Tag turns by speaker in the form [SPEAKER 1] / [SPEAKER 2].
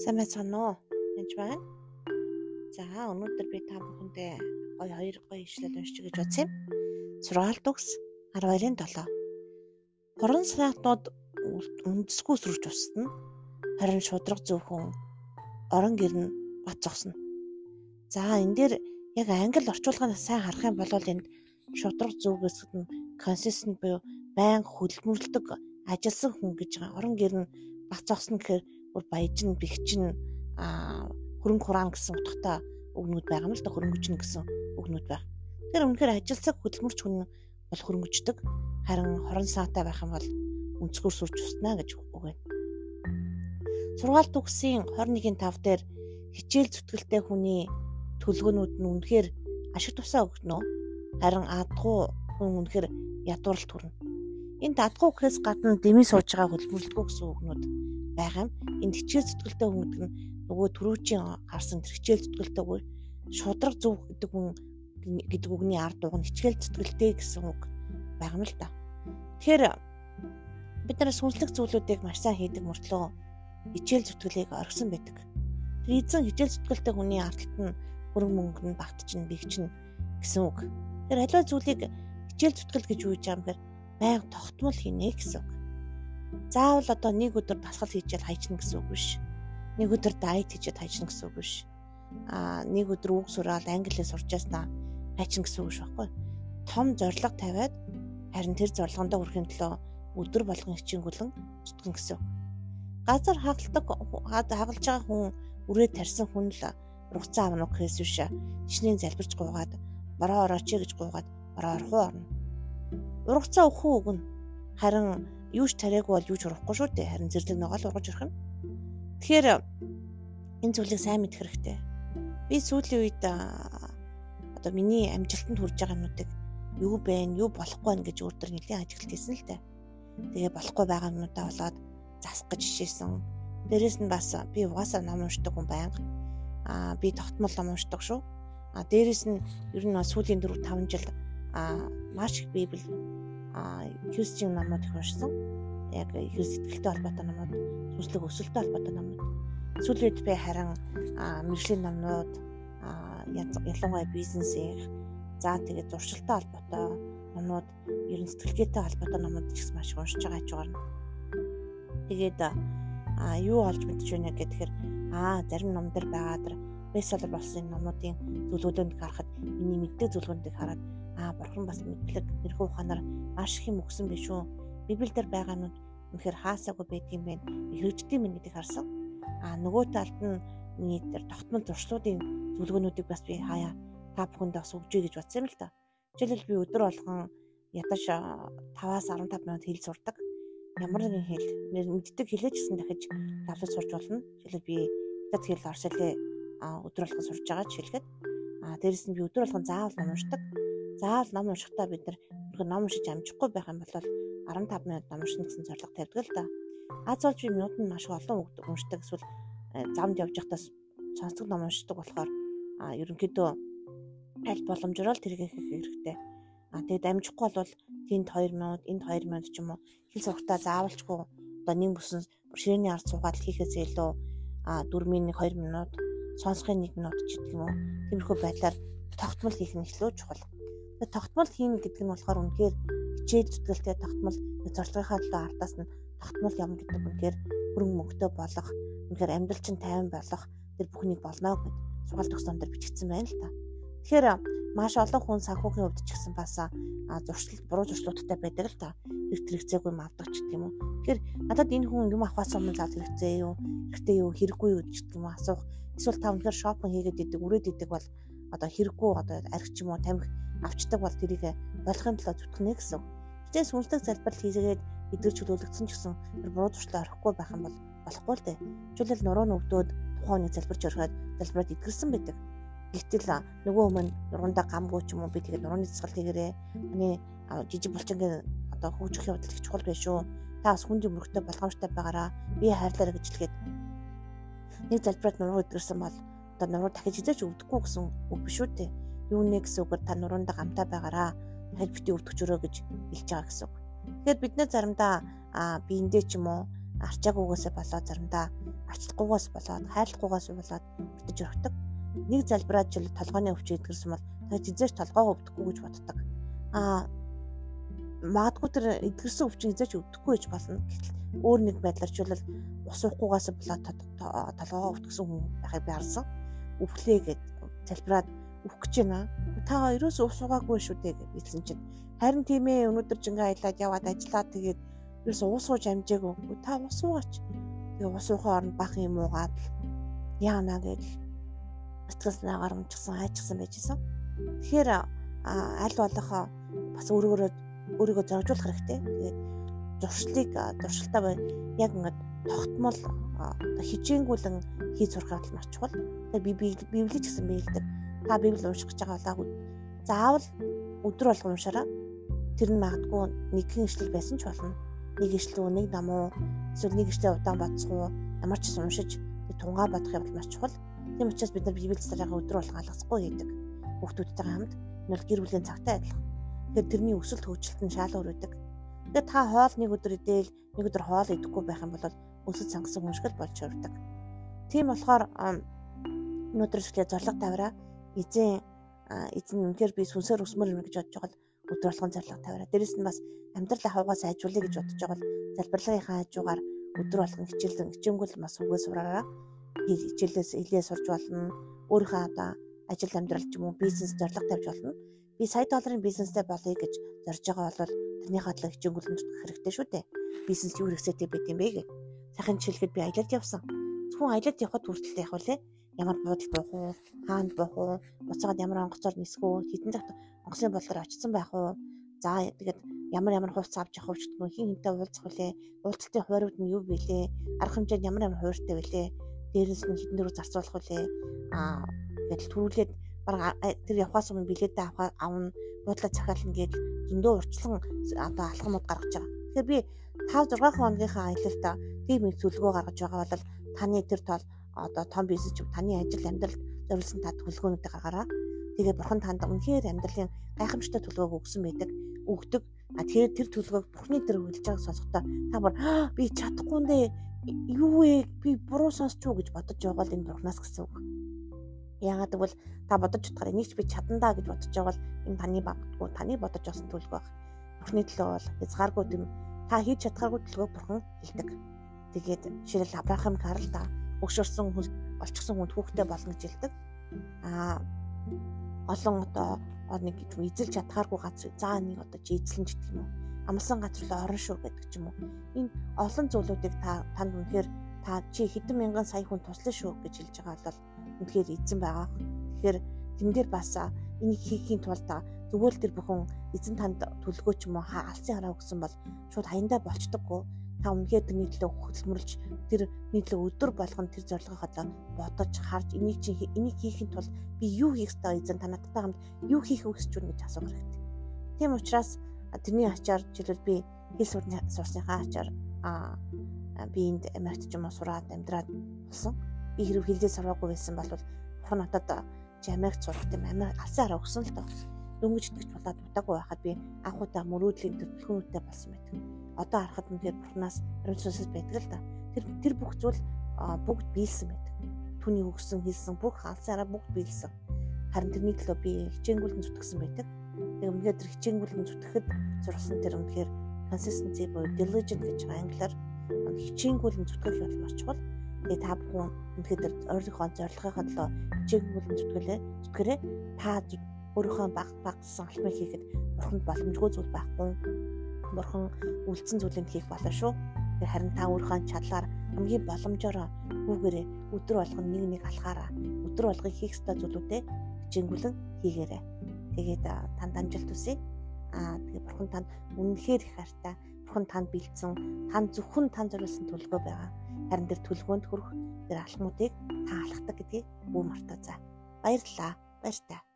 [SPEAKER 1] Сайн байцгаана уу? Энд байна. За өнөөдөр би та бүхэндээ гоё хоёр гоё ишлэл уншиж гэж бодсон юм. Сургаалт үгс 12-ын 7. Хорон саатнууд үндэсгүй сүрж устна. Харин шудраг зөвхөн орон гэр нь бат зогсно. За энэ дээр яг англи орчуулгыг сайн харах юм бол энд шудраг зөв гэсэд нь consistent буюу байнга хөдөлмөрлөдөг ажилласан хүн гэж байгаа. Орон гэр нь бат зогсно гэхээр бүр баяжин бэгчин а хөрөнгө хураан гэсэн утгатай үгнүүд байгаа юм л да хөрөнгөчн гэсэн үгнүүд байна. Тэгэхээр үнэхээр ажилсаг хөдөлмөрч хүн бол хөрөнгөждөг. Харин хорон саатай байх юм бол өнцгөр сүрч уснаа гэж үг байна. Сургаалт үгсийн 21-ийн 5 дээр хичээл зүтгэлтэй хүний төлгөөнүүд нь үнэхээр ашиг тусаа өгнө. Харин адгуу хүн үнэхээр ядуурл төрнө. Энд адгуу гэхээс гадна дэмий сууж байгаа хөдөлмөрлөгөө гэсэн үгнүүд байгаа юм. Энд хичээл зүтгэлтэй хүн гэдэг нь нөгөө түрүүчийн харсан тэр хичээл зүтгэлтэй хүн шудраг зөв гэдэг хүн гэдэг үгний ард дуг нь хичээл зүтгэлтэй гэсэн үг байгаа юм л да. Тэгэхээр бид нар сүнслэг зүйлүүдийг маш сайн хийдэг мөртлөө хичээл зүтгэлийг оргисон байдаг. Тэр эзэн хичээл зүтгэлтэй хүний ардталт нь хөрөнгө мөнгө нь багтчихна, бэгчнэ гэсэн үг. Тэр аливаа зүйлийг хичээл зүтгэл гэж юу гэж юм хэрэг байнга тогтмол хийнэ гэсэн үг. Заавал одоо нэг өдөр дасгал хийчихэл хайчна гэсэн үг биш. Нэг өдөр дайет хийчихэд хайчна гэсэн үг биш. Аа нэг өдөр үг сураал англиээ сурчааснаа хайчна гэсэн үг биш байхгүй. Том зориг тавиад харин тэр зорилгондоо хүрэхин төлөө өдөр болгон хичээнгүлэн зүтгэн гэсэн үг. Газар хагалдаг хагалж байгаа хүн үрээ тарьсан хүн л ургацаа авна уу гэхээс биш. Чиний залбирч гуугаад бороо орооч гэж гуугаад бороо орох орно. Ургацаа өхөө өгнө. Харин юу ч тариагүй бол юу ч урахгүй шүү дээ. Харин зэрлэг ногоол ургаж ирэх нь. Тэгэхээр энэ зүйлийг сайн мэдэх хэрэгтэй. Би сүүлийн үед одоо миний амжилтанд хүрж байгаа юмнуудыг юу бэ, юу болохгүй байна гэж өөртөө нэлийн ажиглалт хийсэн л дээ. Тэгээ болохгүй байгаа юмудаа болоод засах гэж хичээсэн. Дээрэс нь бас би угаасаа ном уншдаг хүн байнга. Аа би тогтмол ном уншдаг шүү. А дээрэс нь ер нь сүүлийн 4 5 жил а маш их библ Хьюстийн номууд их уншсан. Яг их сэтгэлтэй холбоотой номууд, сүнслэг өсөлттэй холбоотой номууд. Сүүлийн үед би харин мэрэгжлийн номнууд ялангуяа бизнесийн за тэгээд зуршилтай холбоотой номнууд, ер нь сэтгэлгээтэй холбоотой номууд ч гэсэн маш уншиж байгаа ч байна. Тэгээд а юу олж мэдэж байна гэхээр аа зарим ном дээр байгаа дэр бестселлер болсон номуудын зөвлөгөөнд харахад миний мэддэг зөвлөгөөндийг хараад аа бурхан бас мэдлэг нэрхүү ухаанаар маш их юм өгсөн биш үү? Библиэлд байгаа нүд үнэхээр хаасаагүй байдаг юм байна. Хэрэгждэг юм гэдгийг харсан. Аа нөгөө талд нь миний тэр тогтмол зуршлуудын зөвлөгөөнүүдийг бас би хаяа та бүхэнд бас өгчэй гэж бодсон юм л да. Жишээлбэл би өдөр болгон ядаж 5-аас 15 минут хэл сурдаг. Ямар нэгэн хэл мэддэг хэлээ ч гэсэн дахиж давтаж сурж болно. Жишээлбэл би хятад хэл орос хэлээ өдөр болгон сурж байгаа жишээлхэд. Аа дээрэс нь би өдөр болгон заавал уншдаг заавал ном уншихдаа бид нар ном уншиж амжихгүй байх юм бол 15 минут ном уншина гэсэн зорилго тавьдаг л да. Аз болж би минутанд маш олон уншдаг эсвэл э, замд явж байхдаа сонсдог ном уншдаг болохоор ерөнхийдөө аль боломжоор л тэрийг хийх хэрэгтэй. А тэгээд амжихгүй бол тэнд 2 минут, энд 2 минут ч юм уу хэл сургалтаа заавалчгүй одоо нэг бүсэн ширээний ард суугаад хийхээс илүү а 4-ийн 1 2 минут сонсохын 1 минут ч гэдэг юм уу. Тиймэрхүү байдлаар тогтмол хийх нь илүү чухал тогтмол хийнэ гэдэг нь болохоор үнэхээр хичээл зүтгэлтэй тогтмол зорилгынхаа төлөө ардаас нь тогтмол юм гэдэг үнэхээр хөрөнгө мөнгөтэй болох үнэхээр амьдрал чинь тайван болох тэр бүхнийг болно гэд сургаалт төгсөн дээр бичигдсэн байна л та. Тэгэхээр маш олон хүн санхүүгийн хувьд ч гэсэн бас зуршил буруу зуршлуудтай байдаг л та. Хэрэг хэрэгцээгүй юм авдаг ч гэдэг юм уу. Тэгэхээр надад энэ хүн юм авахаас өмнө зал хэрэгцээ юу, хэрэгтэй юу, хэрэггүй юу гэдэг юм асуух. Эсвэл та үнэхээр шопинг хийгээд идэг, үрээд идэг бол одоо хэрэггүй одоо арх ч юм уу тамхи авчдаг бол тэрийг болохын тулд зүтгэнэ гэсэн. Гэтэ сүнслэг залбирал хийгээд эдгэр чөлөөлөгдсөн ч гэсэн буруу туршлаа орохгүй байх юм бол болохгүй л дээ. Жишээлбэл нуруу нөгдөөд тухайн үнийг залбирч ороход залбираад эдгэрсэн байдаг. Гэтэл нөгөө өмнө нуруундаа гамгүй ч юм уу би тэгээд нурууны цэцгэл тэгэрээ миний жижиг булчингийн одоо хөгжих явдал их чухал байх шүү. Та бас хүнд мөрөгтэй болгоомжтой байгаараа би хайрлаарай гэж хэлгээд нэг залбираад нуруу эдгэрсэн бол одоо нуруу дахиж хизээч өвдөхгүй гэсэн үг биш үү те юу нэ гэсэн үгээр та нуруундаа гамтаа байгаараа дахиж бити өвдөх жөрөө гэж хэлж байгаа гэсэн үг. Тэгэхээр бид нэ заримдаа биендээ ч юм уу арчаагүйгээсээ болоод заримдаа арчлахгүйгаас болоод хайрлахгүйгаас болоод өртөж өргөдөг. Нэг залбираад жил толгойн өвчийг идгэрсэн бол тэр зизээч толгоо өвдөхгүй гэж боддог. Аа магадгүй тэр идгэрсэн өвчин зизээч өвдөхгүй гэж болно. Гэтэл өөр нэг байдлаар жишээлбэл ус уухгүйгаас болоод толгоо өвдгсөн хүн байхыг би харсан. Өвхлээ гэд залбираад үхэх гэж байна. Та ерөөс ус угаагүй шүү дээ гэж хэлсэн чинь харин тийм ээ өнөөдөр жингээ аялаад яваад ажиллаад тэгээд ерөөс уус ууж амжаагүй. Та ус уугаач Тэгээ ус уухын оронд бах юм уугаад яана гэж сэтгэлснаагаар унчихсан айчсан байжсэн. Тэгэхээр аль болох бас өөрөөрөө өөрийгөө зоржуулах хэрэгтэй. Тэгээд зуршлыг зуршилтаа бай яг ингээд тогтмол хичээнгүүлэн хийж сурах нь. Тэгээд би библийг гэсэн биелдэг. Та библи унших гэж байгаа болоо заавал өдөр болгон уншаараа. Тэр нь магадгүй нэгэн ишлэл байсан ч болно нэг ишлүү нэг ном уу эсвэл нэг ишлээ удаан бодсоо ямар ч уншиж тунгаа бодох юм бол маш чухал. Тийм учраас бид нар библи царайгаа өдөр болго алгасахгүй хийдэг. Хүүхдүүдтэйгээ хамт энэ гэр бүлийн цагтаа адилхан. Тэгэхээр тэрний өсөлт хөгжилт нь шал өрөдөг. Тэгээд та хоол нэг өдөр идээл нэг өдөр хоол идэхгүй байх юм бол өсөж сангасан хүн шиг л болж өрдөг. Тийм болохоор өнөөдөр ихлэ зориг тавиараа эзэн эзэн үнэхээр би сүнсээр өсмөр юм гэж бодож байгаа л өдөр болгон зориг тавиараа. Дээрэс нь бас амьдрал ахуйгаа сайжруулъя гэж бодож байгаа бол залбирлагынхаа хажуугаар өдөр болгон хичээлэн хичээнгүйл бас үгээ сураараа хичээлээс илээ сурж болно. Өөрийнхөө одоо ажил амьдрал ч юм уу бизнес зорилго тавьж болно. Би сая долларын бизнестэй болъё гэж зорж байгаа бол тэрний хадлаа хичээнгүйлэн зүтгэх хэрэгтэй шүү дээ. Бизнес юу хэрэгцээтэй байд юм бэ гэ. Сайхан жишээлхэд би аялалд явсан. Зөвхөн аялалд явхад хүртэл яг үлээ ямар буудал буух уу, хаанд буух уу, буцаад ямар онгоцоор нисэх үү, хитэн цагт онгоцны бодлоор очсон байх уу. За тэгээд ямар ямар хувц авч явах вэ гэдэг нь хин хинтэй уулзах үлээ. Уулзалтын хуваарууд нь юу вүлээ? Арга хэмжээнд ямар ямар хууртай вүлээ? Дээрээс нь хитэн дөрөв зарцуулах үлээ. Аа тэгэл төрүүлээд бараг тэр явхаас өмнө билетээ авах авна, буудлаа захиална гэж зөндөө урьдчилан одоо алхамуд гаргаж байгаа. Тэгэхээр би 5 6 хоногийнхаа аялалтаа тийм их төлөвлөгөө гаргаж байгаа бол таны тэр тол одоо том бизнес ч таны ажил амьдралд зориулсан та төлөвлөгөөнүүдийг гаргаараа. Тэгээ бурхан танд үнэхээр амьдралын гайхамшигтай төлөвлөгөөг өгсөн байдаг. Өгдөг. А тэгэхээр тэр төлөвлөгөөг бурхны дээр хүлж байгааг сонсохдоо та бүр би чадахгүй нэ юу вэ? Би буруу сонсч уу гэж бодож байгаа л энэ бурхнаас гэсэн үг. Яагаад гэвэл та бодож утгаар энийг ч би чадандаа гэж бодож байгаа бол энэ таны багтгүй таны бодож авсан төлөв байх. Бурхны төлөө бол хязгааргүй тийм та хийж чадхааргүй төлөвөө бурхан хэлдэг. Тэгээд жишээл Авраам Карл та өгшөрсөн хүн олчихсон хүнд хүүхдээ болно гэж хэлдэг. Аа олон одоо нэг эзэлж чадхааргүй газар заа нэг одоо чи эзлэн ч гэх юм уу. Амлсан газар л орон шүү гэдэг ч юм уу. Энэ олон зүйлүүдийг та танд үнэхээр та чи хэдэн мянган сая хүн туслана шүү гэж хэлж байгаа бол үнэхээр эзэн байгаа. Тэгэхээр тэн дээр бас энийг хийхийн тулд зүгээр л тэр бүхэн эзэн танд төлгөө ч юм уу алсын хараа өгсөн бол шууд хаяндаа болчдоггүй та үнэхээр тэрний төлөө хөдөлмөрлж тэр нийтлэг өдөр болгон тэр зорилгоо одоо бодож харж энийг чи энийг хийхин тулд би юу хийх ёстой эзэн та надтай хамт юу хийх үгсэж байна гэж асуух хэрэгтэй. Тийм учраас тэрний ачаар жишээлбэл би хэл сурны сурсныхаа ачаар а би энд Америкт ч юм уу сураад амьдраад болсон. Би хэрэг хэлдээ сураагүй байсан бол бурхан надад чи Америкт сурах тийм Америк алсын хараа өгсөн л доо. Дөнгөж итгэж болоод удаагүй байхад би анхудаа мөрөөдлийн төлөвлөгөөнүүдтэй болсон байдаг одоо харахад үнэхээр бурхнаас хариуцлагаас байдаг л да. Тэр тэр бүх зүйл бүгд биелсэн байдаг. Түүний өгсөн хийсэн бүх хаалцаараа бүгд биелсэн. Харин тэрний төлөө би хичээнгүйлэн зүтгэсэн байдаг. Тэгээ үнэхээр тэр хичээнгүйлэн зүтгэхэд зурсан тэр үнэхээр consistency буюу diligent гэж англиар хичээнгүйлэн зүтгэх бол маш чухал. Тэгээ та бүхэн үнэхээр тэр өөрийнхөө зорилгынхаа төлөө хичээнгүйлэн зүтгэлээ зүтгэрээ та өөрийнхөө баг багсан алхмыг хийхэд бурханд боломжгүй зүйл байхгүй бурхан үлдсэн зүйлийг хийх болно шүү. Харин та өөрийнхөө чадлаар хамгийн боломжоор хүүгээрээ өдөр болгон нэг нэг алхаараа өдөр болгон хийх ёстой зүйлүүдээ хичээнгүлэн хийгээрэй. Тэгээд танд амжилт хүсье. Аа тэгээ бурхан танд үнэнхээр их хайртай. Бурхан танд бэлдсэн, танд зөвхөн танд зориулсан төлгөө байгаа. Харин тэр төлгөөнд хүрэх тэр алхмуудыг та алхдаг гэдгийг бүү мартаа за. Баярлалаа. Баяр таа.